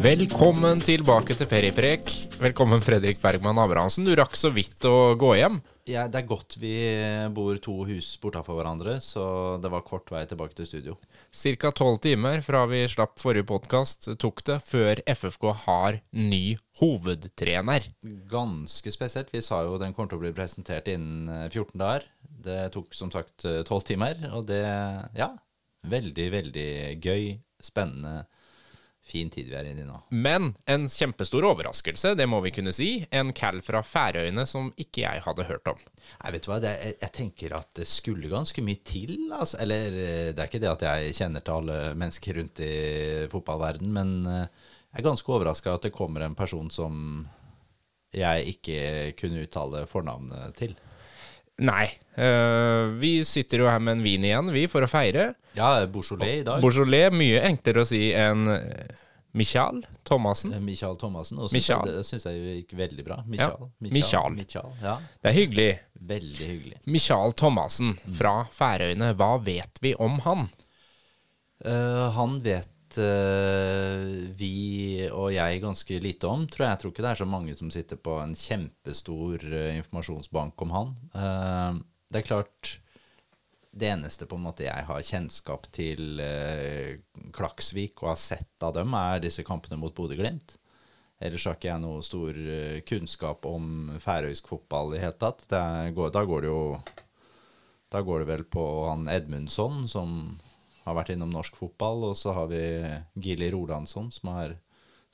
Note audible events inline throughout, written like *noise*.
Velkommen tilbake til Periprek. Velkommen, Fredrik Bergman Abrahamsen. Du rakk så vidt å gå hjem. Ja, det er godt vi bor to hus bortafor hverandre, så det var kort vei tilbake til studio. Cirka tolv timer fra vi slapp forrige podkast tok det før FFK har ny hovedtrener. Ganske spesielt. Vi sa jo den kommer til å bli presentert innen eh, 14 dager. Det tok som sagt eh, tolv timer, og det Ja, veldig, veldig gøy, spennende, fin tid vi er inne i nå. Men en kjempestor overraskelse, det må vi kunne si. En cal fra Færøyene som ikke jeg hadde hørt om. Nei, vet du hva, det, jeg, jeg tenker at det skulle ganske mye til. Altså. Eller eh, det er ikke det at jeg kjenner til alle mennesker rundt i fotballverden, men eh, jeg er ganske overraska at det kommer en person som jeg ikke kunne uttale fornavnet til. Nei. Uh, vi sitter jo her med en vin igjen, vi, for å feire. Ja, Beaujolais i dag. Beaujolais, mye enklere å si enn øh, Michael Thomassen. Eh, Michael Thomassen. Og Michael. det syns jeg gikk veldig bra. Michael. Ja, Michael. Michael. Ja, Det er hyggelig. veldig hyggelig. Michael Thomassen fra Færøyene, hva vet vi om han? Uh, han vet eh, vi og jeg ganske lite om, tror jeg. Jeg tror ikke det er så mange som sitter på en kjempestor uh, informasjonsbank om han. Uh, det er klart Det eneste på en måte jeg har kjennskap til Klaksvik og har sett av dem, er disse kampene mot Bodø-Glimt. Ellers har ikke jeg noe stor kunnskap om færøysk fotball i det hele tatt. Da går det jo Da går det vel på han Edmundsson, som har vært innom norsk fotball. Og så har vi Gilly Rolandsson, som er,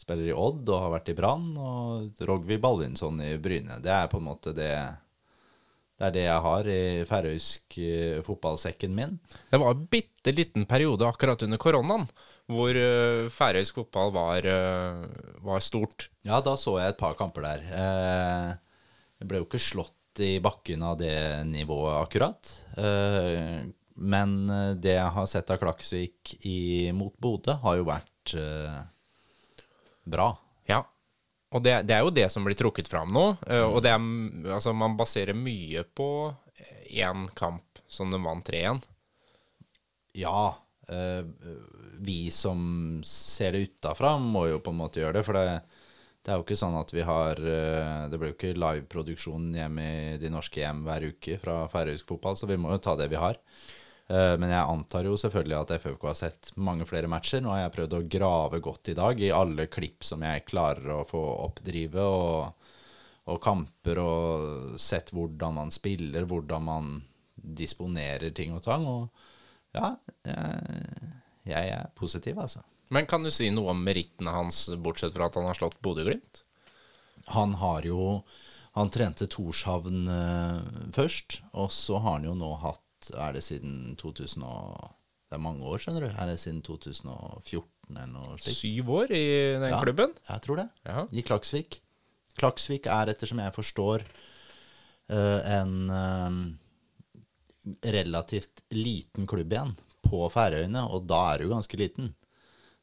spiller i Odd og har vært i Brann. Og Rogvi Ballinsson i Bryne. Det er på en måte det det er det jeg har i færøysk eh, fotballsekken min. Det var en bitte liten periode akkurat under koronaen hvor øh, færøysk fotball var, øh, var stort. Ja, da så jeg et par kamper der. Eh, Jeg ble jo ikke slått i bakken av det nivået akkurat. Eh, Men eh, det jeg har sett av Klaksvik i, mot Bodø, har jo vært eh, bra. Ja. Og det, det er jo det som blir trukket fram nå. øh, Og det er, altså, man baserer mye på én kamp som de vant 3-1. Ja, eh, vi som ser det utafra, må jo på en måte gjøre det. For det, det er jo ikke sånn at vi har eh, Det blir jo ikke liveproduksjon hjemme i de norske hjem hver uke fra færøysk fotball, så vi må jo ta det vi har. Eh, Men jeg antar jo selvfølgelig at FFK har sett mange flere matcher. Nå har jeg prøvd å grave godt i dag i alle klipp som jeg klarer å få oppdrive, og, og kamper, og sett hvordan man spiller, hvordan man disponerer ting og tang. Og ja, jeg, jeg er positiv, altså. Men kan du si noe om merittene hans, bortsett fra at han har slått Bodø-Glimt? Han har jo Han trente Torshavn eh, først, og så har han jo nå hatt Er det siden 2000 og Det er mange år, skjønner du. Er det siden 2014 eller noe slikt? Syv år i den Ja. klubben? Jeg tror det. Ja. I Klaksvik. Klaksvik er, ettersom jeg forstår, eh, en eh, relativt liten klubb igjen på Færøyene, og da er du ganske liten.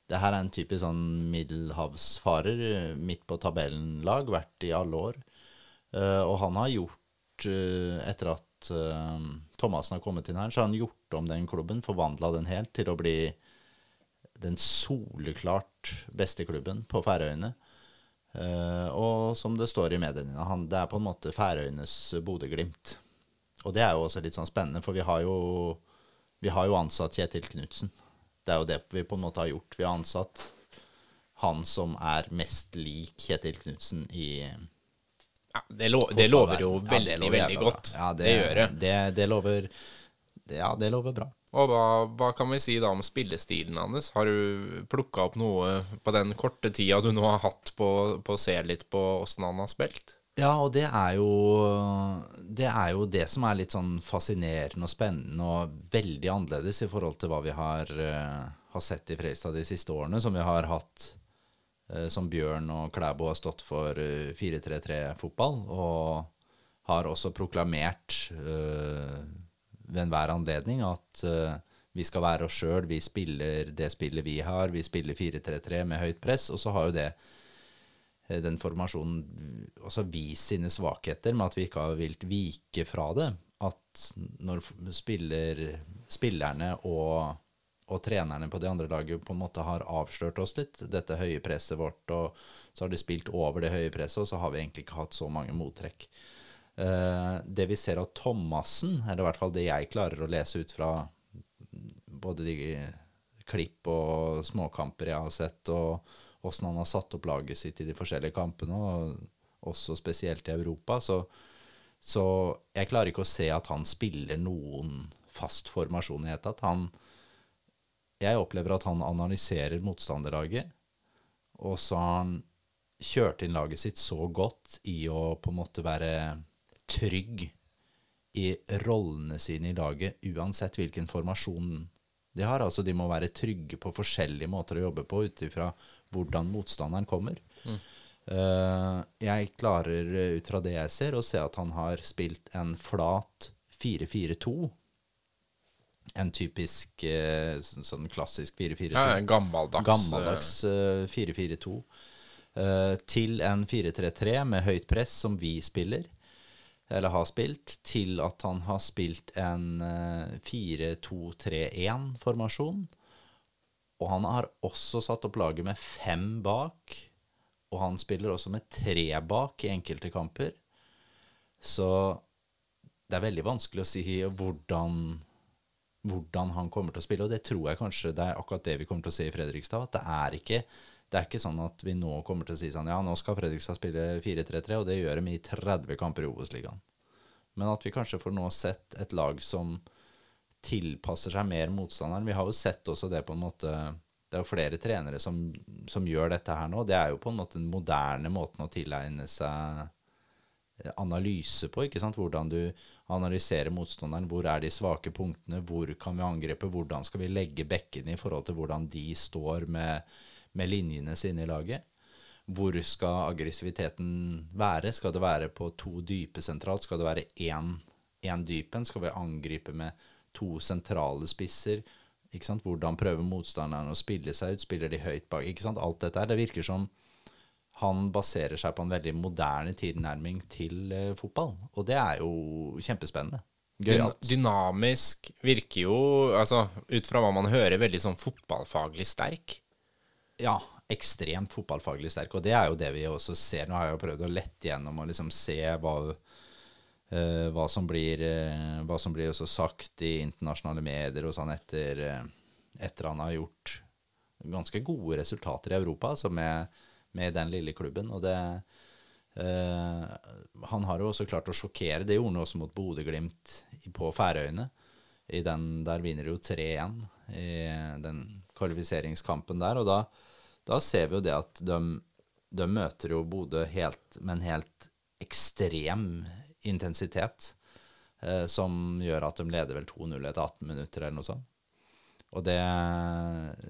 Det her er en typisk sånn middelhavsfarer, eh, midt på tabellen-lag, vært i alle år. Og han har gjort, etter at eh, Thomassen har kommet inn her, så har han gjort om den klubben, forvandla den helt til å bli den soleklart beste klubben på Færøyene. Uh, og som det står i mediene, han, det er på en måte Færøyenes Bodø-Glimt. Og det er jo også litt sånn spennende, for vi har jo, vi har jo ansatt Kjetil Knutsen. Det er jo det vi på en måte har gjort. Vi har ansatt han som er mest lik Kjetil Knutsen i Ja, det, lo det lover jo Ja, veldig, det lover veldig godt. Ja, det, gjør det. Det, det lover det, Ja, det lover bra. Og hva, hva kan vi si da om spillestilen hans? Har du plukka opp noe på den korte tida du nå har hatt på, på å se litt på åssen han har spilt? Ja, og det er jo det er jo det som er litt sånn fascinerende og spennende og veldig annerledes i forhold til hva vi har, uh, har sett i Fredrikstad de siste årene, som vi har hatt som Bjørn og Klæbo har stått for eh, 4-3-3-fotball, og har også proklamert eh, ved enhver anledning at eh, vi skal være oss sjøl, vi spiller det spillet vi har, vi spiller 4-3-3 med høyt press, og så har jo det eh, den formasjonen også vist sine svakheter med at vi ikke har villet vike fra det. At når spiller, spillerne og, og trenerne på det andre laget på en måte har avslørt oss litt, dette høye presset vårt, og så har de spilt over det høye presset, og så har vi egentlig ikke hatt så mange mottrekk. Eh, det vi ser av Thomassen, eller i hvert fall det jeg klarer å lese ut fra både de klipp og småkamper jeg har sett, og åssen han har satt opp laget sitt i de forskjellige kampene, og også spesielt i Europa, så, så jeg klarer ikke å se at han spiller noen fast formasjon i det hele tatt. Han jeg opplever at han analyserer motstanderlaget, og så har han kjørt inn laget sitt så godt i å på en måte være trygg i rollene sine i laget, uansett hvilken formasjon de har. Altså de må være trygge på forskjellige måter å jobbe på ut ifra hvordan motstanderen kommer. Mm. Uh, jeg klarer ut fra det jeg ser, å se at han har spilt en flat 4-4-2 en typisk eh, sånn klassisk 4-4-2. Ja, gammeldags. Gammeldags 4-4-2. Uh, eh, til en 4-3-3 med høyt press, som vi spiller, eller har spilt, til at han har spilt en uh, 4-2-3-1-formasjon. Og han har også satt opp laget med fem bak, og han spiller også med tre bak i enkelte kamper. Så det er veldig vanskelig å si hvordan hvordan han kommer til å spille. Og det tror jeg kanskje det er akkurat det vi kommer til å se i Fredrikstad. At det er ikke, det er ikke sånn at vi nå kommer til å si sånn Ja, nå skal Fredrikstad spille 4-3-3, og det gjør de i 30 kamper i Obos-ligaen. Men at vi kanskje får nå sett et lag som tilpasser seg mer motstanderen. Vi har jo sett også det på en måte Det er jo flere trenere som, som gjør dette her nå. Det er jo på en måte den moderne måten å tilegne seg analyse på. ikke sant? Hvordan du analyserer motstanderen. Hvor er de svake punktene? Hvor kan vi angripe? Hvordan skal vi legge bekkene i forhold til hvordan de står med, med linjene sine i laget? Hvor skal aggressiviteten være? Skal det være på to dype sentralt? Skal det være én dypen? Skal vi angripe med to sentrale spisser? Ikke sant? Hvordan prøver motstanderen å spille seg ut? Spiller de høyt bak? Ikke sant? Alt dette her. Det virker som han baserer seg på en veldig moderne tilnærming til eh, fotball. Og det er jo kjempespennende. Gøyalt. Dynamisk virker jo, altså ut fra hva man hører, veldig sånn fotballfaglig sterk. Ja, ekstremt fotballfaglig sterk. Og det er jo det vi også ser. Nå har jeg jo prøvd å lette gjennom og liksom se hva, uh, hva som blir, uh, hva som blir også sagt i internasjonale medier og sånn etter, uh, etter han har gjort ganske gode resultater i Europa. altså med med den lille klubben. Og det Uh, Han har jo også klart å sjokkere. Det gjorde han også mot Bodø-Glimt på Færøyene. I den, der vinner de jo 3-1 i den kvalifiseringskampen der. Og da, da, ser vi jo det at de, de møter jo Bodø med en helt ekstrem intensitet. Uh, som gjør at de leder vel 2-0 etter 18 minutter, eller noe sånt. Og det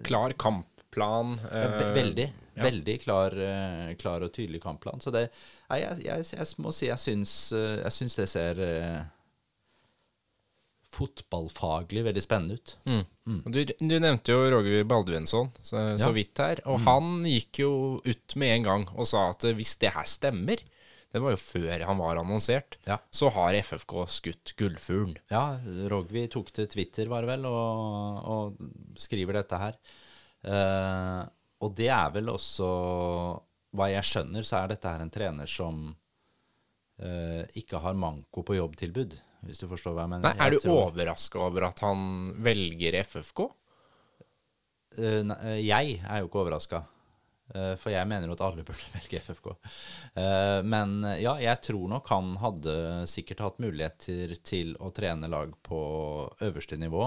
Klar kamp kampplan. Eh, veldig. Ja. Veldig klar, eh, klar, og tydelig kampplan. Så det jeg, jeg, jeg, må si jeg syns, eh, jeg syns det ser uh, fotballfaglig veldig spennende ut. Mm. Mm. Du, du, nevnte jo Roger Baldvinsson så, ja. så vidt her. Og mm. han gikk jo ut med en gang og sa at hvis det her stemmer det var jo før han var annonsert. Ja. Så har FFK skutt gullfuglen. Ja, Rogvi tok til Twitter, var det vel, og, og skriver dette her. Uh, og det er vel også Hva jeg skjønner, så er dette her en trener som uh, ikke har manko på jobbtilbud, hvis du forstår hva jeg mener. Nei, er du overraska over at han velger FFK? Uh, ne, jeg er jo ikke overraska. For jeg mener jo at alle *laughs* burde velge FFK. Men ja, jeg tror nok han hadde sikkert hatt muligheter til å trene lag på øverste nivå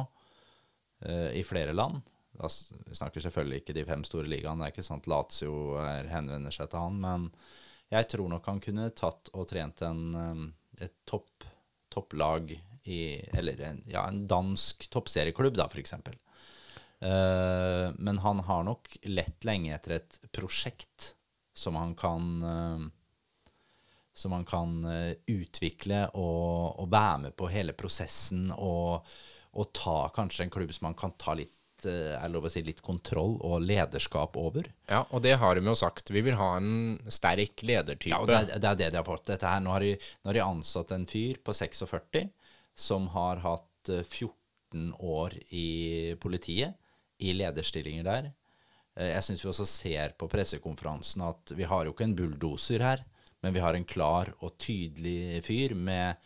i flere land. Da snakker selvfølgelig ikke de fem store ligaene. Det er ikke sant Lazio henvender seg til han. Men jeg tror nok han kunne tatt og trent en, um, et topp, topplag i Eller en, ja, en dansk toppserieklubb, da, f.eks. Uh, eh, men han har nok lett lenge etter et prosjekt som han kan uh, som han kan uh, utvikle og, og, være med på hele prosessen og, og ta kanskje en klubb som han kan ta litt er lov å si, litt kontroll og lederskap over. Ja, og det har de jo sagt. Vi vil ha en sterk ledertype. Ja, og det, er det, er det de har fått. Dette her, nå, har de, nå har de ansatt en fyr på 46 som har hatt 14 eh, år i politiet. i lederstillinger der. Eh, jeg syns vi også ser på pressekonferansen at vi har jo ikke en bulldoser her, men vi har en klar og tydelig fyr med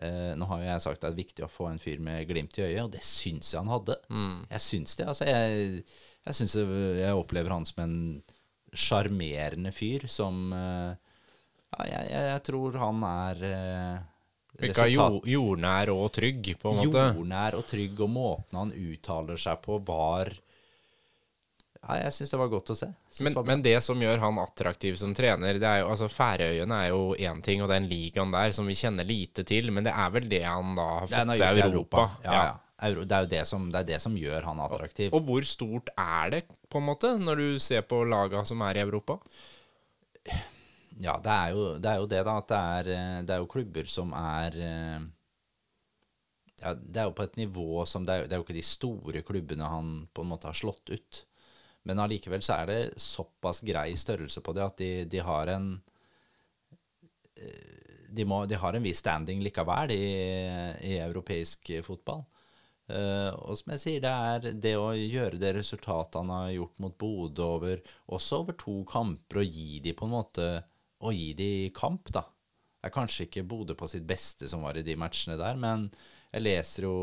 eh, Nå har jo jeg sagt at det er viktig å få en fyr med glimt i øyet, og det syns jeg han hadde. Mm. Jeg syns det. Altså, jeg, jeg syns jeg opplever han som en sjarmerende fyr som eh, Ja, jeg, jeg, tror han er eh, Virka jordnær og trygg, på en måte. Jordnær og trygg, og måten han uttaler seg på, var ja, jeg syns det var godt å se. Men, det men, det som gjør han attraktiv som trener det er jo, altså Færøyene er jo én ting, og den ligaen der som vi kjenner lite til, men det er vel det han da har fått til Europa. Europa. Ja, ja. Euro, det er jo det som, det, det som, gjør han attraktiv. Og, og, hvor stort er det, på en måte, når du ser på laga som er i Europa? Ja, det er jo det, er jo det da. At det er, eh, det er jo klubber som er eh, ja, Det er jo på et nivå som det er, det er jo ikke de store klubbene han på en måte har slått ut. Men allikevel så er det såpass grei størrelse på det at de, de har en eh, de, må, de, har en viss standing likevel i, i europeisk fotball. Uh, og som jeg sier, det er det å gjøre det resultatet han har gjort mot Bodø over også over to kamper, og gi de på en måte Å gi de kamp, da. Det er kanskje ikke Bodø på sitt beste som var i de matchene der, men jeg leser jo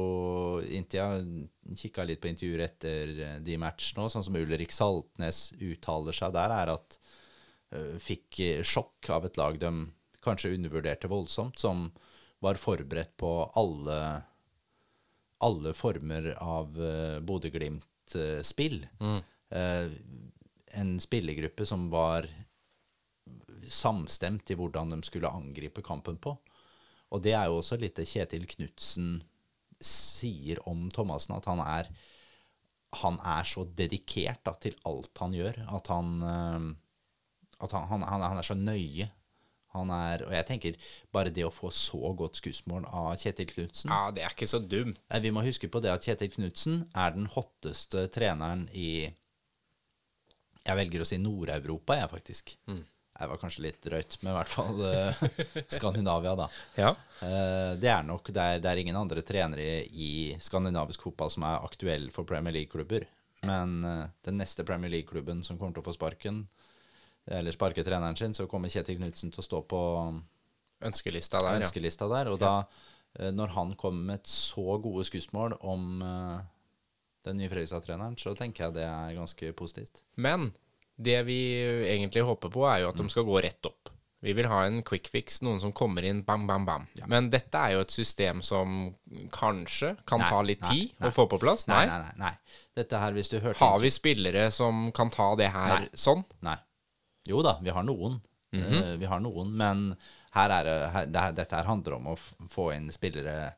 Jeg kikka litt på intervjuer etter eh, de matchene òg, sånn som Ulrik Saltnes uttaler seg der, er at uh, fikk sjokk av et lag de kanskje undervurderte voldsomt, som var forberedt på alle, alle former av uh, Bodø-Glimt-spill. Mm. Uh, en spillergruppe som var samstemt i hvordan de skulle angripe kampen på. Og det er jo også litt det Kjetil Knutsen sier om Thomassen, at han er, han er så dedikert da, til alt han gjør, at han, eh, at han, han, han er så nøye. Han er, og jeg tenker bare det å få så godt skussmål av Kjetil Knutsen Ja, det er ikke så dumt. Vi må huske på det at Kjetil Knutsen er den hotteste treneren i Jeg velger å si Nord-Europa, jeg, faktisk. Mm. Det var kanskje litt drøyt, men i hvert fall uh, *laughs* Skandinavia, da. ja. uh, det er nok det er, det er, ingen andre trenere i skandinavisk fotball som er aktuelle for Premier League-klubber. Men uh, den neste Premier League-klubben som kommer til å få sparken, eller sparke treneren sin, så kommer Kjetil Knutsen til å stå på ønskelista der. Ønskelista ja. der og da, når han kommer med et så gode skussmål om den nye Fredrikstad-treneren, så tenker jeg det er ganske positivt. Men det vi egentlig håper på, er jo at de skal gå rett opp. Vi vil ha en quick fix, noen som kommer inn bam, bam, bam. Ja. Men dette er jo et system som kanskje kan nei, ta litt tid nei, å få på plass. Nei, nei, nei. Dette her, hvis du hørte Har vi spillere som kan ta det her sånn? Nei. Jo da, vi har noen. Mm -hmm. uh, vi har noen, men her er det, her, det, dette her handler om å få inn spillere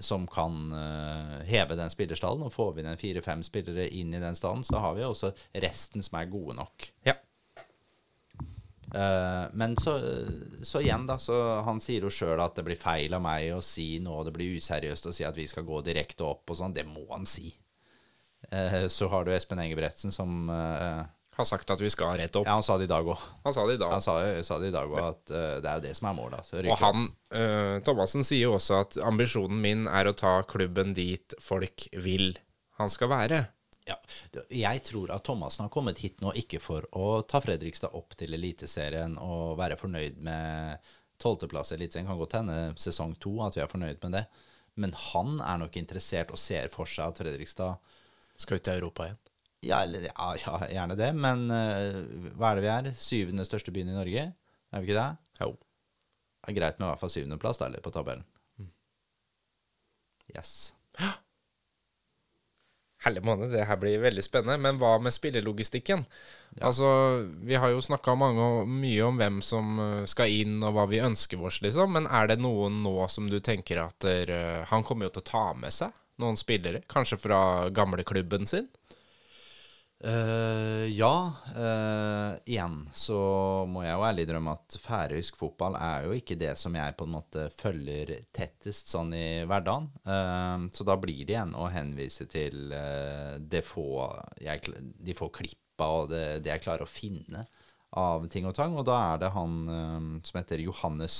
som kan uh, heve den spillerstallen. Og får vi inn fire-fem spillere inn i den stallen, så har vi også resten som er gode nok. Ja. Uh, men så, så, igjen, da. Så han sier jo sjøl at det blir feil av meg å si noe, det blir useriøst å si at vi skal gå direkte opp og sånn. Det må han si. Uh, så har du Espen Engebretsen som har sagt at vi skal rett opp. Ja, han sa det i dag òg. Han sa det i dag. Han sa, sa det i dag òg, at uh, det er jo det som er målet. Altså. Og han, uh, Thomassen sier jo også at ambisjonen min er å ta klubben dit folk vil han skal være. Ja, jeg tror at Thomassen har kommet hit nå ikke for å ta Fredrikstad opp til Eliteserien og være fornøyd med tolvteplass i Eliteserien. Kan godt hende sesong to at vi er fornøyd med det. Men han er nok interessert og ser for seg at Fredrikstad Skal ut til Europa igjen. Ja, ja, *laughs* ja, gjerne det. Men uh, hva er det vi er? Syvende største byen i Norge? Er vi ikke det? Jo. Det er greit med i hvert fall syvendeplass der, på tabellen. Mm. Yes. Ja. *gasps* Herlig måned, det her blir veldig spennende. Men hva med spillelogistikken? Ja. Altså, Vi har jo snakka mye om hvem som eh, skal inn, og hva vi ønsker oss, liksom. Men er det noen nå som du tenker at uh, Han kommer jo til å ta med seg noen spillere? Kanskje fra gamleklubben sin? Uh, ja. Uh, igjen så må jeg jo ærlig drømme at færøysk fotball er jo ikke det som jeg på en måte følger tettest sånn i hverdagen. Uh, så da blir det igjen å henvise til få jeg, de få klippa og det, det, jeg klarer å finne av ting og tang. Og da er det han som heter Johannes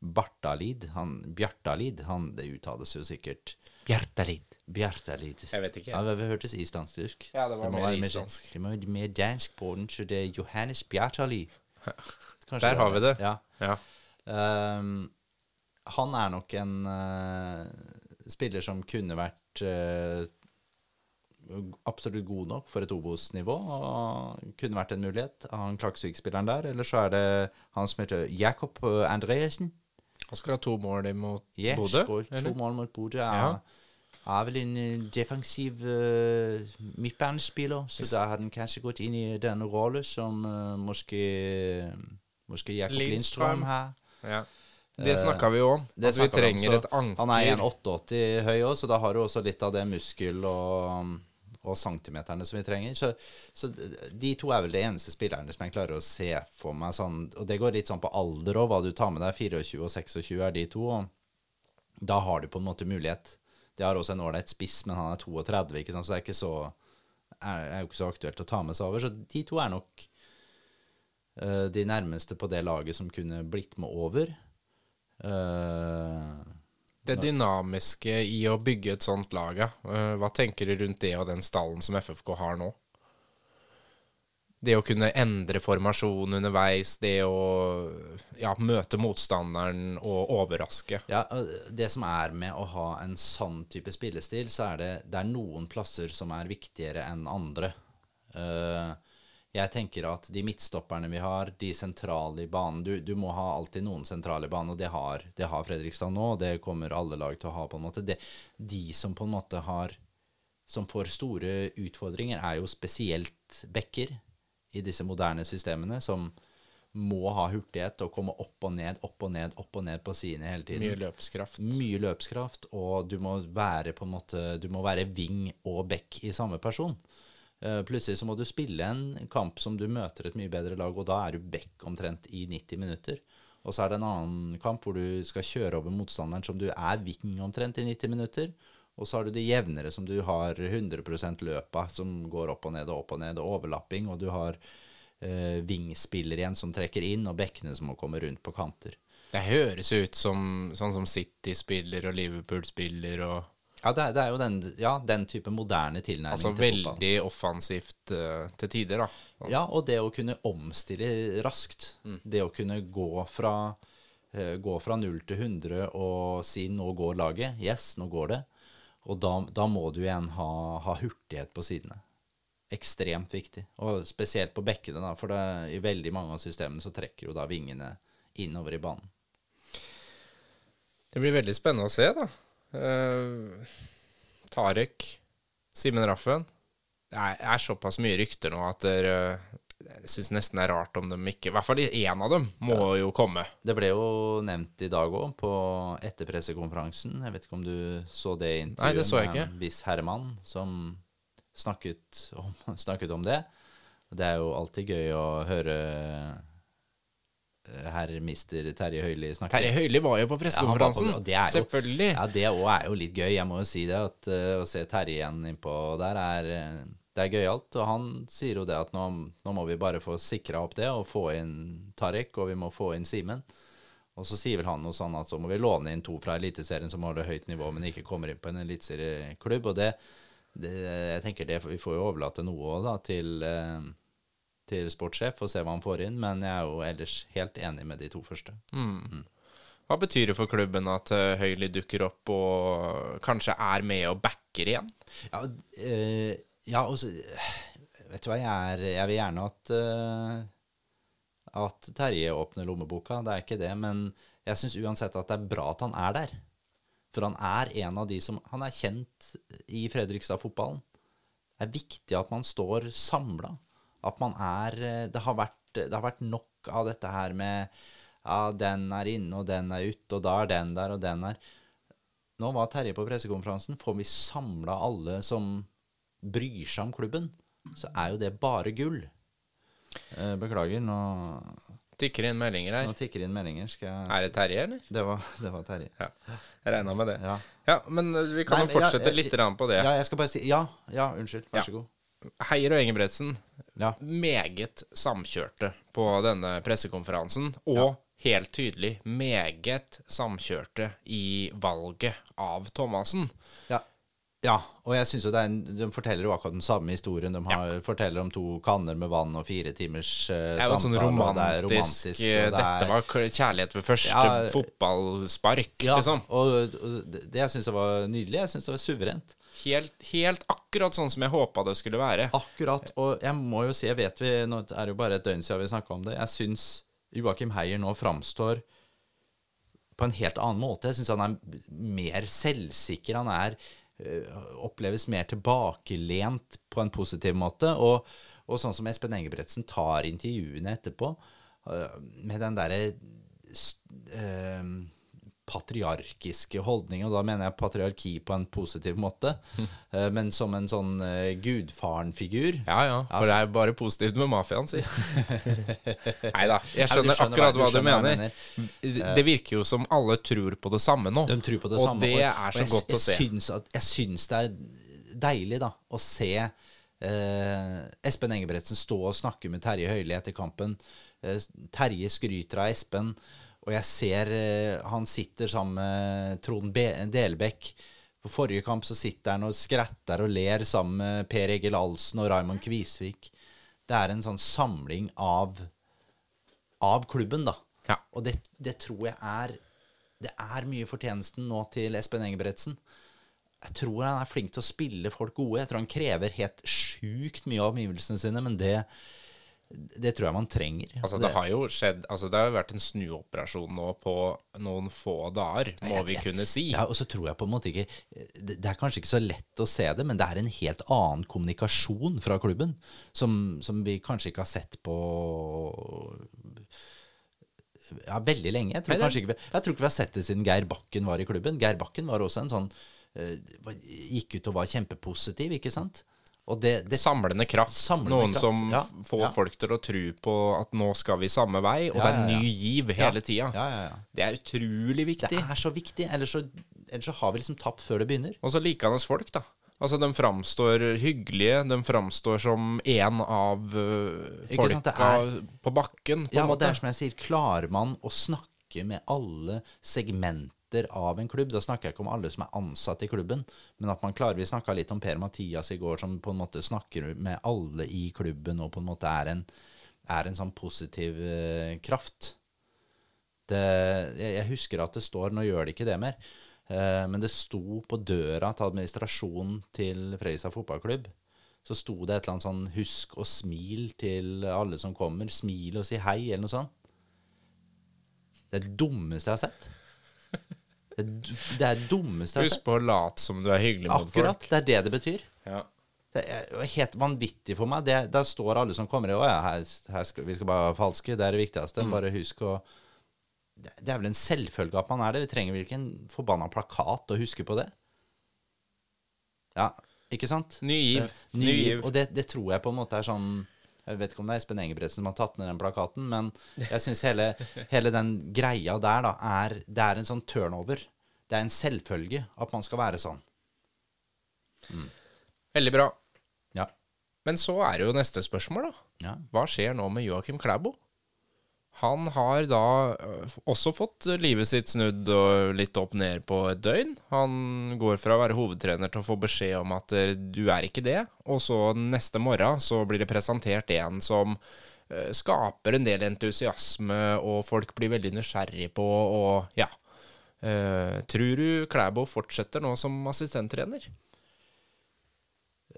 Bartalid. Han, Bjartalid. Han, det uttales jo sikkert Bjartalid. Bjartalid. Jeg vet ikke. Ja, det hørtes islandsk ut. Ja, det var det mer islandsk. det må være mer dansk på den, så det er Johannes Bjartalid. *laughs* Der har vi det. Ja. ja. Um, han er nok en uh, spiller som kunne vært uh, absolutt god nok for et Obos-nivå. og Kunne vært en mulighet. Han Klaksvik-spilleren der. Eller så er det han som heter Jakob Andresen. Han skal ha to mål mot yes, Bodø? To mål mot Bodø. Ja. Er vel en eh, defensiv uh, midtbanespiller, så yes. da har han kanskje gått inn i den rollen som uh, måske, måske Jakob Lindstrøm har. Ja. Det snakka vi jo om. at vi trenger et anker. Han er 1,88 høy òg, så da har du også litt av det muskel og og centimeterne som vi trenger. Så, så, de to er vel de eneste spillerne som jeg klarer å se for meg sånn Og det går litt sånn på alder òg, hva du tar med deg. 24 og 26 er de to. Og da har du på en måte mulighet. De har også en ålreit spiss, men han er 32, ikke sant? så det er, ikke så, er, er jo ikke så aktuelt å ta med seg over. Så de to er nok uh, de nærmeste på det laget som kunne blitt med over. Uh, det dynamiske i å bygge et sånt lag, ja. hva tenker du rundt det og den stallen som FFK har nå? Det å kunne endre formasjon underveis, det å ja, møte motstanderen og overraske. Ja, Det som er med å ha en sånn type spillestil, så er det, det er noen plasser som er viktigere enn andre. Uh, jeg tenker at de midtstopperne vi har, de sentrale i banen Du, du må ha alltid noen sentrale i banen, og det har, det har, Fredrikstad nå. Og det kommer alle lag til å ha, på en måte. Det, de som på en måte har Som får store utfordringer, er jo spesielt backer i disse moderne systemene, som må ha hurtighet og komme opp og ned, opp og ned, opp og ned på sidene hele tiden. Mye løpskraft. Mye løpskraft, og du må være på en måte Du må være wing og back i samme person. Eh, plutselig så må du spille en kamp som du møter et mye bedre lag, og da er du back omtrent i 90 minutter. Og så er det en annen kamp hvor du skal kjøre over motstanderen som du er viking omtrent i 90 minutter. Og så har du det jevnere som du har 100 løp av, som går opp og ned og opp og ned, og overlapping. Og du har eh, vingspiller igjen som trekker inn, og bekkene som må komme rundt på kanter. Det høres ut som sånn som City spiller og Liverpool spiller og ja, det er, det er jo den, ja, den, type moderne tilnærming altså, til fotball. Veldig offensivt uh, til tider, da. Ja, og det å kunne omstille raskt. Mm. Det å kunne gå fra, uh, gå fra 0 til 100 og si 'nå går laget'. Yes, nå går det. Og da, da må du igjen ha, ha, hurtighet på sidene. Ekstremt viktig. Og spesielt på bekkene, da, for det, i veldig mange av systemene så trekker jo da vingene innover i banen. Det blir veldig spennende å se, da. Uh, Tarek, Simen Raffen. Det er, er, såpass mye rykter nå at der, jeg syns nesten det er rart om de ikke I hvert fall én av dem må ja. jo komme. Det ble jo nevnt i dag òg, på etterpressekonferansen. Jeg vet ikke om du så det intervjuet Nei, det så med en viss herremann som snakket om, *laughs* snakket om det. Det er jo alltid gøy å høre herr mister Terje Høili snakke. Terje Høili var jo på pressekonferansen. Ja, Selvfølgelig. Ja, det òg er jo litt gøy. Jeg må jo si det. At, uh, å se Terje igjen innpå der er uh, det er gøyalt. Og han sier jo det at nå, nå må vi bare få sikra opp det og få inn Tarek, og vi må få inn Simen. Og så sier vel han noe sånn at så må vi låne inn to fra Eliteserien som holder høyt nivå, men ikke kommer inn på en eliteserieklubb. Og det, det, jeg tenker det, vi får jo overlate noe da til uh, til sportssjef og se hva han får inn, men jeg er jo ellers helt enig med de to første. Mm. Mm. Hva betyr det for klubben at uh, Høyli dukker opp og kanskje er med og backer igjen? Ja, uh, ja også, *sighs* Vet du hva, jeg, er, jeg vil gjerne at uh, at Terje åpner lommeboka, det er ikke det, men jeg syns uansett at det er bra at han er der. For han er en av de som Han er kjent i Fredrikstad-fotballen. Det er viktig at man står samla. At man er eh, det har, vært, det har vært nok av dette her med ja, den er inne, og den er ute, og da er den der, og den er Nå var Terje på pressekonferansen. Får vi samla alle som bryr seg om klubben, så er jo det bare gull. Eh, beklager, nå Tikker inn meldinger her. Nå tikker inn meldinger. Skal Jeg... Er det Terje, eller? Det var, det var Terje. Ja. Jeg regna med det. Ja. ja. Men vi kan Nei, jo fortsette ja, litt på det. Ja, jeg skal bare si Ja, ja unnskyld. Vær så god. Heier og Engebretsen Ja. meget samkjørte på denne pressekonferansen, og helt tydelig meget samkjørte i valget av Thomassen. Ja. Ja, og jeg synes jo en, De forteller jo akkurat den samme historien. De har, forteller om to kanner med vann og fire timers uh, Det er jo samtale. sånn romantisk, det er romantisk og det Dette er- var kjærlighet ved første Ja, fotballspark, ja, liksom. og, og det, det jeg syns var nydelig. Jeg syns det var suverent. Helt, helt akkurat sånn som jeg håpa det skulle være. Akkurat. Og jeg må jo si, jeg vet vi Nå er det jo bare et døgn siden vi snakka om det. Jeg syns Joakim Heier nå framstår på en helt annen måte. Jeg syns han er mer selvsikker. Han er oppleves mer tilbakelent på en positiv måte. Og, og sånn som Espen Engebretsen tar intervjuene etterpå, øh, med den derre øh, patriarkiske holdning, og da mener jeg patriarki på en positiv måte, *laughs* eh, men som en sånn uh, gudfaren-figur. Ja ja, for det er bare positivt med mafiaen, si. Nei da, jeg *laughs* skjønner skjønner akkurat hva- du hva du mener. Det- Det virker jo som alle tror på det samme nå. De tror på det og samme. det er så jeg, godt å se. Jeg syns, at, jeg syns det er deilig da, å se Uh, Espen Engebretsen stå og snakke med Terje Høili etter kampen. Uh, Terje skryter av Espen, og jeg ser eh, han sitter sammen med Trond Be Delbekk. På forrige kamp så sitter han og skretter og ler sammen med Per Egil Alsen og Raymond Kvisvik. Det er en sånn samling av av klubben, da. Ja. Og det, det tror jeg er Det er mye fortjenesten nå til Espen Engebretsen. Jeg tror han er flink til å spille folk gode. Jeg tror han krever helt sjukt mye av omgivelsene sine, men det, det tror jeg man trenger. Altså, det har jo skjedd Altså, det har jo vært en snuoperasjon nå på noen få dager, må vi kunne si. Ja, og så tror jeg på en måte ikke Det det er kanskje ikke så lett å se det, men det er en helt annen kommunikasjon fra klubben som, som vi kanskje ikke har sett på ja, veldig lenge. Jeg tror, ikke, jeg tror ikke vi har sett det siden Geir Bakken var i klubben. Geir Bakken var også en sånn eh, Gikk ut og var kjempepositiv, ikke sant? Og det, det Samlende kraft. Samlende Noen kraft, som ja, får ja. folk til å tro på at nå skal vi samme vei, og Ja, det er ny giv hele tida. Ja, ja, ja. Det er utrolig viktig. Det er så viktig. Ellers så, ellers så har vi liksom tapt før det begynner. Og så likende folk, da. Altså, De framstår hyggelige. De framstår som en av uh, folka er- på bakken, på Ja, og det er som jeg sier, klarer man å snakke med alle segmenter av en klubb, da snakker jeg ikke om alle som er ansatt i klubben, men at man klarer Vi snakka litt om Per Mathias i går, som på en måte snakker med alle i klubben og på en måte er en, er en sånn positiv eh, kraft. Det, jeg, jeg husker at det står Nå gjør det ikke det mer. eh, men det sto på døra til administrasjonen til Fredrikstad fotballklubb. Så sto det et eller annet sånn 'husk å smil til alle som kommer'. Smil og si hei, eller noe sånt. Det er det dummeste jeg har sett. Det er dummeste jeg har Husk på å late som du er hyggelig mot folk. Akkurat. Det er det det betyr. Ja. Det er helt vanvittig for meg. Det, der står alle som kommer Å ja, her, her skal, vi skal bare være falske. Det er det viktigste. Mm. Bare husk å det, det er vel en selvfølge at man er det. Vi trenger vel ikke en forbanna plakat å huske på det? Ja, ikke sant? Ny giv. Ny giv. Og det, det tror jeg på en måte er sånn Jeg vet ikke om det er Espen Engebretsen som har tatt ned den plakaten, men jeg syns hele, hele den greia der da er Det er en sånn turnover. Det er en selvfølge at man skal være sånn. Veldig bra. Ja. Men så er det jo neste spørsmål, da. ja. Hva skjer nå med Joakim Klæbo? Han har da øh, også fått livet sitt snudd og litt opp ned på et døgn. Han går fra å være hovedtrener til å få beskjed om at øh, du er ikke det. Og så neste morgen så blir det presentert en som øh, skaper en del entusiasme, og folk blir veldig nysgjerrig på, og ja. Uh, tror du Klæbo fortsetter nå som assistenttrener?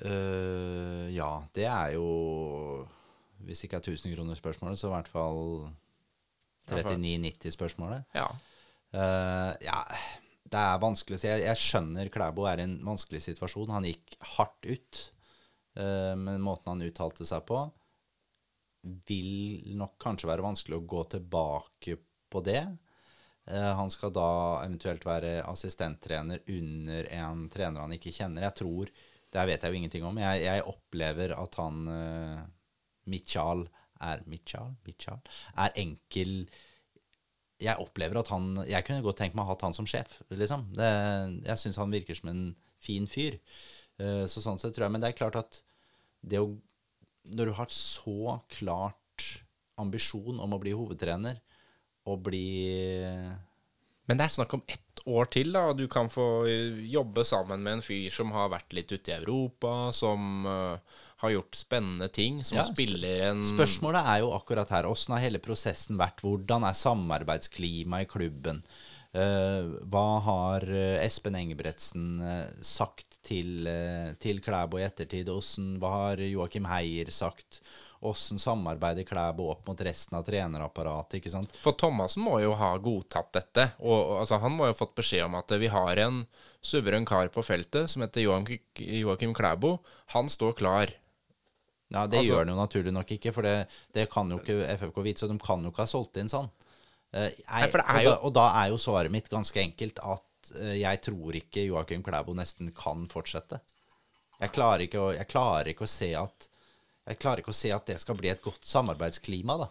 Uh, ja, det er jo Hvis ikke er 1000 kroner spørsmålet, så i hvert fall 39,90-spørsmålet. Ja. Uh, ja, det er vanskelig å si. Jeg, jeg skjønner Klæbo er i en vanskelig situasjon. Han gikk hardt ut. uh, men måten han uttalte seg på, vil nok kanskje være vanskelig å gå tilbake på det. Eh, han skal da eventuelt være assistenttrener under en trener han ikke kjenner. Jeg tror Det vet jeg jo ingenting om. Jeg, jeg opplever at han Mitchal er Mitchal? Mitchal er enkel Jeg opplever at han Jeg kunne godt tenkt meg å ha han som sjef, liksom. Det, jeg syns han virker som en fin fyr. Eh, så sånn sett tror jeg Men det er klart at det å Når du har så klart ambisjon om å bli hovedtrener, og bli Men det er snakk om ett år til, da. Du kan få jobbe sammen med en fyr som har vært litt ute i Europa, som uh, har gjort spennende ting, som ja, spiller en Spørsmålet er jo akkurat her. Åssen har hele prosessen vært? Hvordan er samarbeidsklimaet i klubben? Uh, hva har uh, Espen Engebretsen uh, sagt til, til Klæbo i ettertid? Hvordan, hva har Joakim Heier sagt? Åssen samarbeider Klæbo opp mot resten av trenerapparatet? ikke sant? For Thomassen må jo ha godtatt dette. Og, altså, han må jo ha fått beskjed om at vi har en suveren kar på feltet som heter Joakim Klæbo. Han står klar. Ja, Det altså, gjør han jo naturlig nok ikke, for det, det kan jo ikke FFK vite. Så de kan jo ikke ha solgt inn sånn. Uh, jeg, Nei, og, da, og, da, er jo svaret mitt ganske enkelt at uh, jeg tror ikke Joakim Klæbo nesten kan fortsette. Jeg klarer, å, jeg klarer, ikke å, se at Jeg klarer ikke å se at det skal bli et godt samarbeidsklima, da.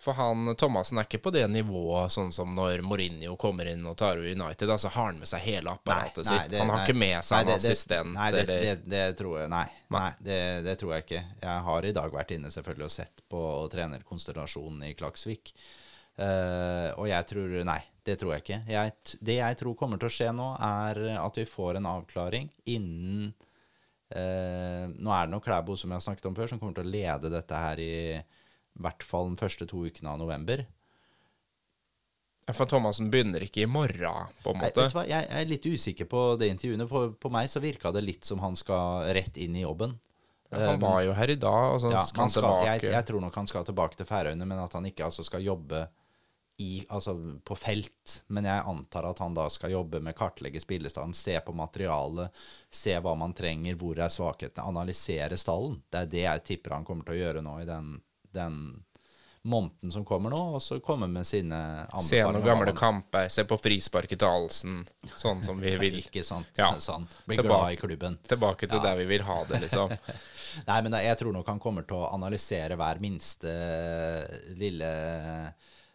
For han Thomassen er ikke på det nivået sånn som når Mourinho kommer inn og tar over United. Altså har han med seg hele apparatet nei, nei, det, sitt. Han har nei, ikke med seg en assistent. Nei, det, det, det, tror jeg nei det, tror jeg ikke. Jeg har i dag vært inne selvfølgelig og sett på trenerkonstellasjonen i Klaksvik. Uh, og jeg tror Nei, det tror jeg ikke. Jeg, det jeg tror kommer til å skje nå, er at vi får en avklaring innen uh, Nå er det nok Klæbo, som jeg har snakket om før, som kommer til å lede dette her i hvert fall den første to ukene av november. For Thomassen begynner ikke i morgen, på en måte? Jeg, jeg, er litt usikker på det intervjuene. På, på meg så virka det litt som han skal rett inn i jobben. Ja, han var jo her i dag, og så ja, skal han tilbake. Jeg, jeg, tror nok han skal tilbake til Færøyene, men at han ikke altså skal jobbe i, altså på felt, men jeg antar at han da skal jobbe med kartlegge spillestanden, se på materialet, se hva man trenger, hvor er svakhetene, analysere stallen. Det er det jeg tipper han kommer til å gjøre nå i den, den måneden som kommer nå, og så komme med sine anbefalinger. Se noen gamle kamper, se på frisparket til Alsen, sånn som vi *laughs* vil. Ikke sant. Ja. Sånn. Bli glad i klubben. Tilbake til ja. der vi vil ha det, liksom. *laughs* Nei, men jeg tror nok han kommer til å analysere hver minste lille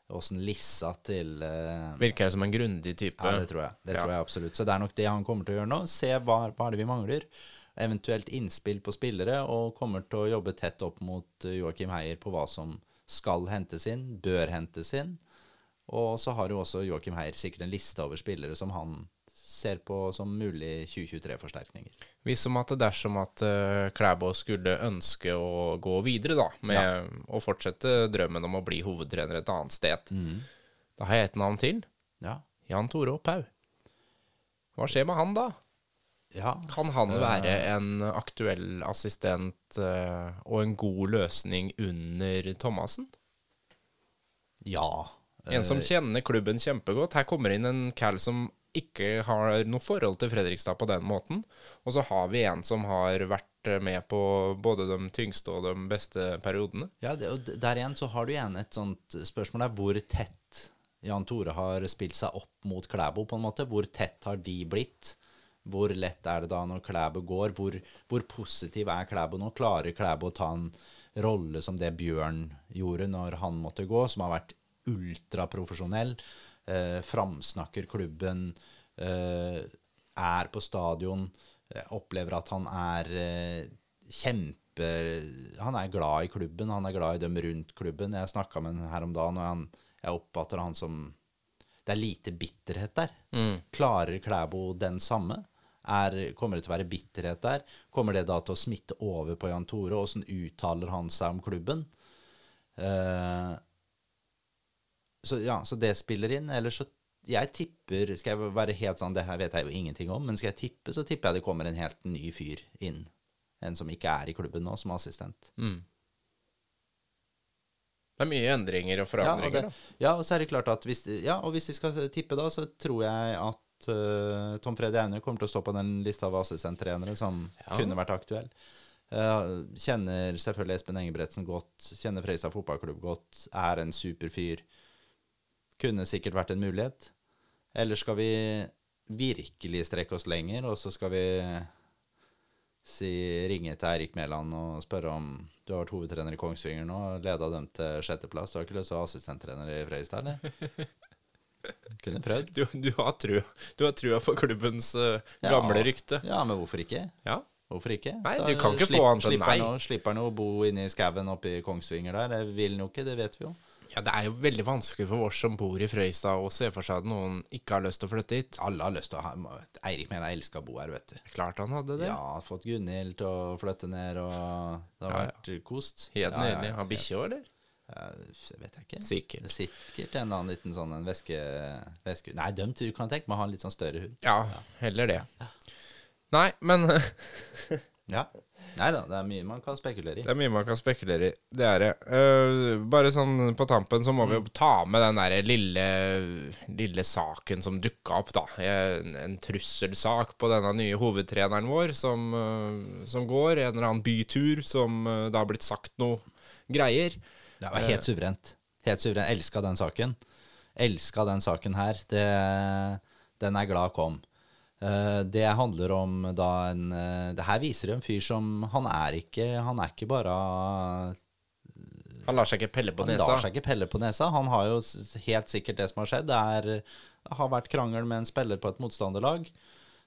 åssen lissa til uh, Virker det som en grundig type? Ja, det tror jeg. Det ja. tror jeg absolutt. Så det er nok det han kommer til å gjøre nå. Se hva, hva er det vi mangler. Eventuelt innspill på spillere, og kommer til å jobbe tett opp mot eh, Joakim Heier på hva som skal hentes inn, bør hentes inn. Og så har jo også Joakim Heier sikkert en liste over spillere som han ser på som mulig 2023-forsterkninger. Hvis som at dersom at uh, Klæbo skulle ønske å gå videre da, med ja. å fortsette drømmen om å bli hovedtrener et annet sted, mm. da har jeg et navn til. Ja. Jan Tore Opphaug. Hva skjer med han da? Ja. Kan han være en aktuell assistent uh, og en god løsning under Thomassen? Ja. En som kjenner klubben kjempegodt. Her kommer inn en Cal som ikke har noe forhold til Fredrikstad på den måten. Og så har vi en som har vært med på både de tyngste og de beste periodene. Ja, det, og der igjen så har du igjen et sånt spørsmål der hvor tett Jan Tore har spilt seg opp mot Klæbo, på en måte. Hvor tett har de blitt? Hvor lett er det da når Klæbo går? Hvor, hvor positiv er Klæbo nå? Klarer Klæbo å ta en rolle som det Bjørn gjorde når han måtte gå, som har vært ultraprofesjonell? eh, framsnakker klubben, eh, er på stadion, eh, opplever at han er eh, kjempe Han er glad i klubben, han er glad i dem rundt klubben. Jeg snakka med han her om dagen, og han, jeg oppfatter han som Det er lite bitterhet der. Mm. Klarer Klæbo den samme? Er, kommer det til å være bitterhet der? Kommer det da til å smitte over på Jan Tore? Åssen uttaler han seg om klubben? Uh, så, ja, så det spiller inn. Eller så Jeg tipper Skal jeg være helt sånn Det her vet jeg jo ingenting om, men skal jeg tippe, så tipper jeg det kommer en helt ny fyr inn. En som ikke er i klubben nå, som assistent. Mm. Det er mye endringer og forandringer. Ja, og, det, ja, og så er det klart at hvis, ja, og hvis vi skal tippe, da, så tror jeg at uh, Tom Freddy Aune kommer til å stå på den lista av assistenttrenere som ja. kunne vært aktuell. Uh, kjenner selvfølgelig Espen Engebretsen godt, kjenner Freistad fotballklubb godt, er en super fyr kunne sikkert vært en mulighet. Eller skal vi virkelig strekke oss lenger, og så skal vi si, ringe til Eirik Mæland og spørre om du har vært hovedtrener i Kongsvinger nå leda dem til sjetteplass. Du har ikke lyst til å være assistenttrener i Fredrikstad, eller? *laughs* Kunne prøvd. Du, du, har trua, du har trua på klubbens uh, gamle ja, rykte. Ja, men hvorfor ikke? Ja. Hvorfor ikke? Nei, du kan ikke få annet enn nei. Slipper han å bo inne i skauen oppe i Kongsvinger der? Det vil han jo ikke, det vet vi jo. Ja, Det er jo veldig vanskelig for oss som bor i Frøystad å se for seg at noen ikke har lyst til å flytte hit. Alle har lyst til å ha Eirik mener jeg elsker å bo her, vet du. Klart han hadde det. Ja, fått Gunhild til å flytte ned, og det har ja, vært kost. Helt ja, nydelig. Har bikkje òg, eller? Det vet jeg ikke. Sikkert. Er sikkert en annen liten sånn en væske, væske Nei, dem du kan tenke meg å ha en litt sånn større hund. Ja, heller det. Nei, men Ja. *laughs* Nei da, det er mye man kan spekulere i. Det er mye man kan spekulere i. Det er det. Uh, bare sånn på tampen så må mm. vi jo mm. ta med den der lille, lille saken som dukka opp, da. En, en, trusselsak på denne nye hovedtreneren vår som, uh, som, går. En eller annen bytur som uh, det har blitt sagt noe greier. Det var helt suverent. Helt suverent. Elska den saken. Elska den saken her. Det, den er glad kom. Eh, det handler om da en uh, Det her viser en fyr som Han er ikke, han er ikke bare Han lar seg ikke pelle på han nesa? Han lar seg ikke pelle på nesa. Han har jo helt sikkert det som har skjedd. Det, er, det har vært krangel med en spiller på et motstanderlag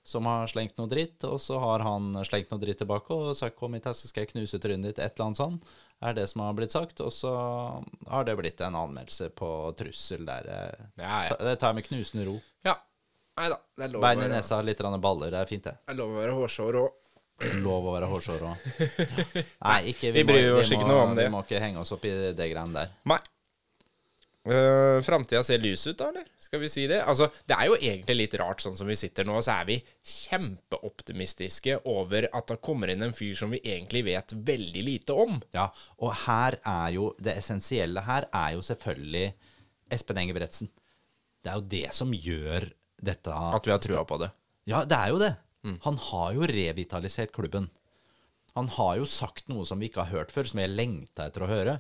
som har slengt noe dritt, og så har han slengt noe dritt tilbake og sagt 'kom hit, så skal jeg knuse trynet ditt', et eller annet sånt. Er det som har blitt sagt. Og så har det blitt en anmeldelse på trussel der. Ja, ja. Det tar jeg med knusende ro. Nei da. Det er lov Bein i nesa, litt baller. Det er fint, det. Det er lov å være hårsår òg. Lov å være hårsår òg. *laughs* Nei, ikke, vi, vi bryr oss ikke noe om det. Vi må ikke henge oss opp i det greiene der. Nei. Uh, Framtida ser lys ut, da, eller? Skal vi si det? Altså, Det er jo egentlig litt rart, sånn som vi sitter nå, så er vi kjempeoptimistiske over at det kommer inn en fyr som vi egentlig vet veldig lite om. Ja, og her er jo Det essensielle her er jo selvfølgelig Espen Engebretsen. Det er jo det som gjør dette At vi har trua på det? Ja, det er jo det. Mm. Han har jo revitalisert klubben. Han har jo sagt noe som vi ikke har hørt før, som jeg lengta etter å høre.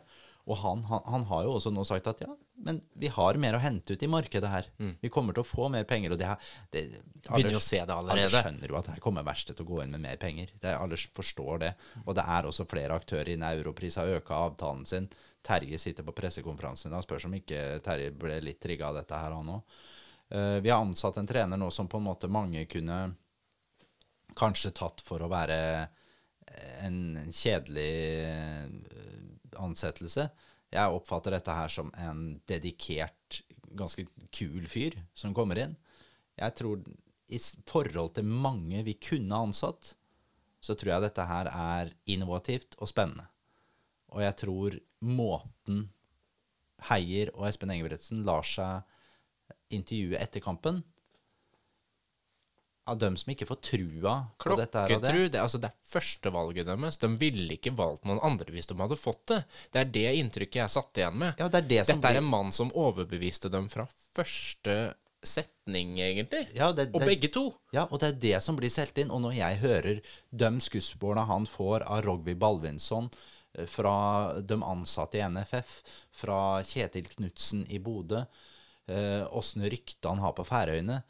Og han, han, han, har jo også nå sagt at ja, men vi har mer å hente ut i markedet her. Mm. Vi kommer til å få mer penger. Og det, her, det Begynner jo å se det allerede. Alle skjønner jo at her kommer verkstedet til å gå inn med mer penger. Det, alle forstår det. Og det er også flere aktører innen Europris har øka avtalen sin. Terje sitter på pressekonferansen og spør om ikke Terje ble litt trigga av dette her, han òg. Eh, vi har ansatt en trener nå som på en måte mange kunne kanskje tatt for å være en kjedelig eh, ansettelse. Jeg oppfatter dette her som en dedikert, ganske kul fyr som kommer inn. Jeg tror i forhold til mange vi kunne ansatt, så tror jeg dette her er innovativt og spennende. Og jeg tror måten Heier og Espen Engebretsen lar seg intervjuet etter kampen av dem som ikke får trua på dette her og det. Det, altså det er førstevalget deres. De ville ikke valgt noen andre hvis de hadde fått det. Det er det inntrykket jeg satt igjen med. Ja, det er det Dette er en mann som overbeviste dem fra første setning, egentlig. Ja, det, og begge to. Ja, og det er det som blir solgt inn. Og når jeg hører de skussmålene han får av Rogvi Balvinsson, eh, fra de ansatte i NFF, fra Kjetil Knutsen i Bodø, åssen eh, rykte han har på Færøyene,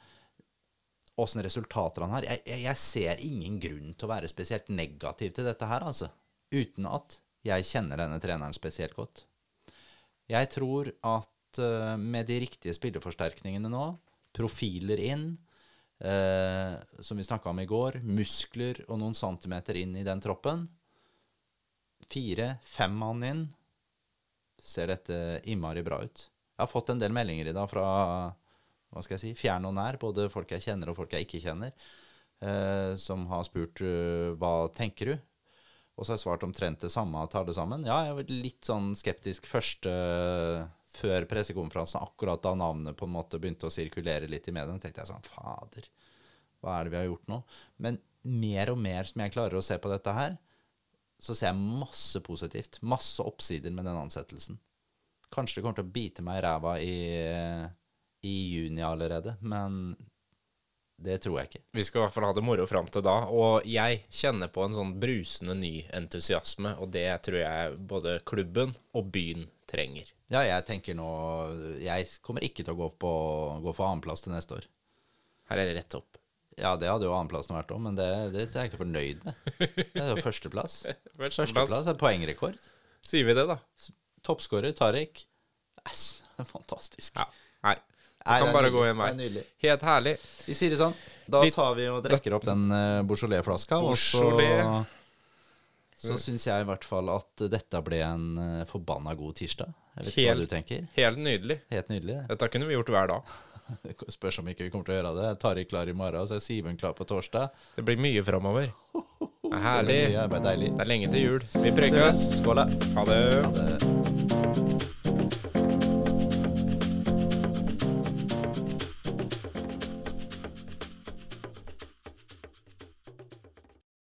åssen resultater han har. Jeg, jeg, ser ingen grunn til å være spesielt negativ til dette her, altså. Uten at jeg kjenner denne treneren spesielt godt. Jeg tror at eh, med de riktige spilleforsterkningene nå, profiler inn, eh, som vi snakka om i går, muskler og noen centimeter inn i den troppen Fire-fem mann inn, ser dette innmari bra ut. Jeg har fått en del meldinger i dag fra hva skal jeg si, fjern og nær, både folk jeg kjenner og folk jeg ikke kjenner, eh, som har spurt uh, hva tenker du? Og så har jeg svart omtrent det samme tar det sammen. Ja, jeg var litt sånn skeptisk først uh, før pressekonferansen, akkurat da navnet på en måte begynte å sirkulere litt i mediene. tenkte jeg sånn Fader, hva er det vi har gjort nå? Men mer og mer som jeg klarer å se på dette her, så ser jeg masse positivt. Masse oppsider med den ansettelsen. Kanskje det kommer til å bite meg i ræva i, i juni allerede, men det tror jeg ikke. Vi skal i hvert fall ha det moro fram til da. Og jeg kjenner på en sånn brusende ny entusiasme, og det tror jeg både klubben og byen trenger. Ja, jeg tenker nå Jeg kommer ikke til å gå, på, gå for annenplass til neste år. Her er det rett opp. Ja, det hadde jo annenplassen vært òg, men det, det, er jeg ikke fornøyd med. Det er jo *laughs* førsteplass. førsteplass. førsteplass er poengrekord. Sier vi det, da? Toppskårer Tariq. Yes, *laughs* fantastisk. Ja. Nei. Du kan bare gå en vei. Helt herlig. Vi sier det sånn. Da tar vi og drikker opp den uh, Beaujolais-flaska, og så så syns jeg i hvert fall at dette ble en uh, forbanna god tirsdag. Jeg vet ikke hva du tenker. Helt nydelig. Helt nydelig. Dette kunne vi gjort hver dag. *laughs* Spørs om ikke vi kommer til å gjøre det. Tari klar i morgen, så er Simen klar på torsdag. Det blir mye framover. *laughs* Det er herlig. Det er, det er lenge til jul. Vi prekes. Skål. Ha det. Ha det.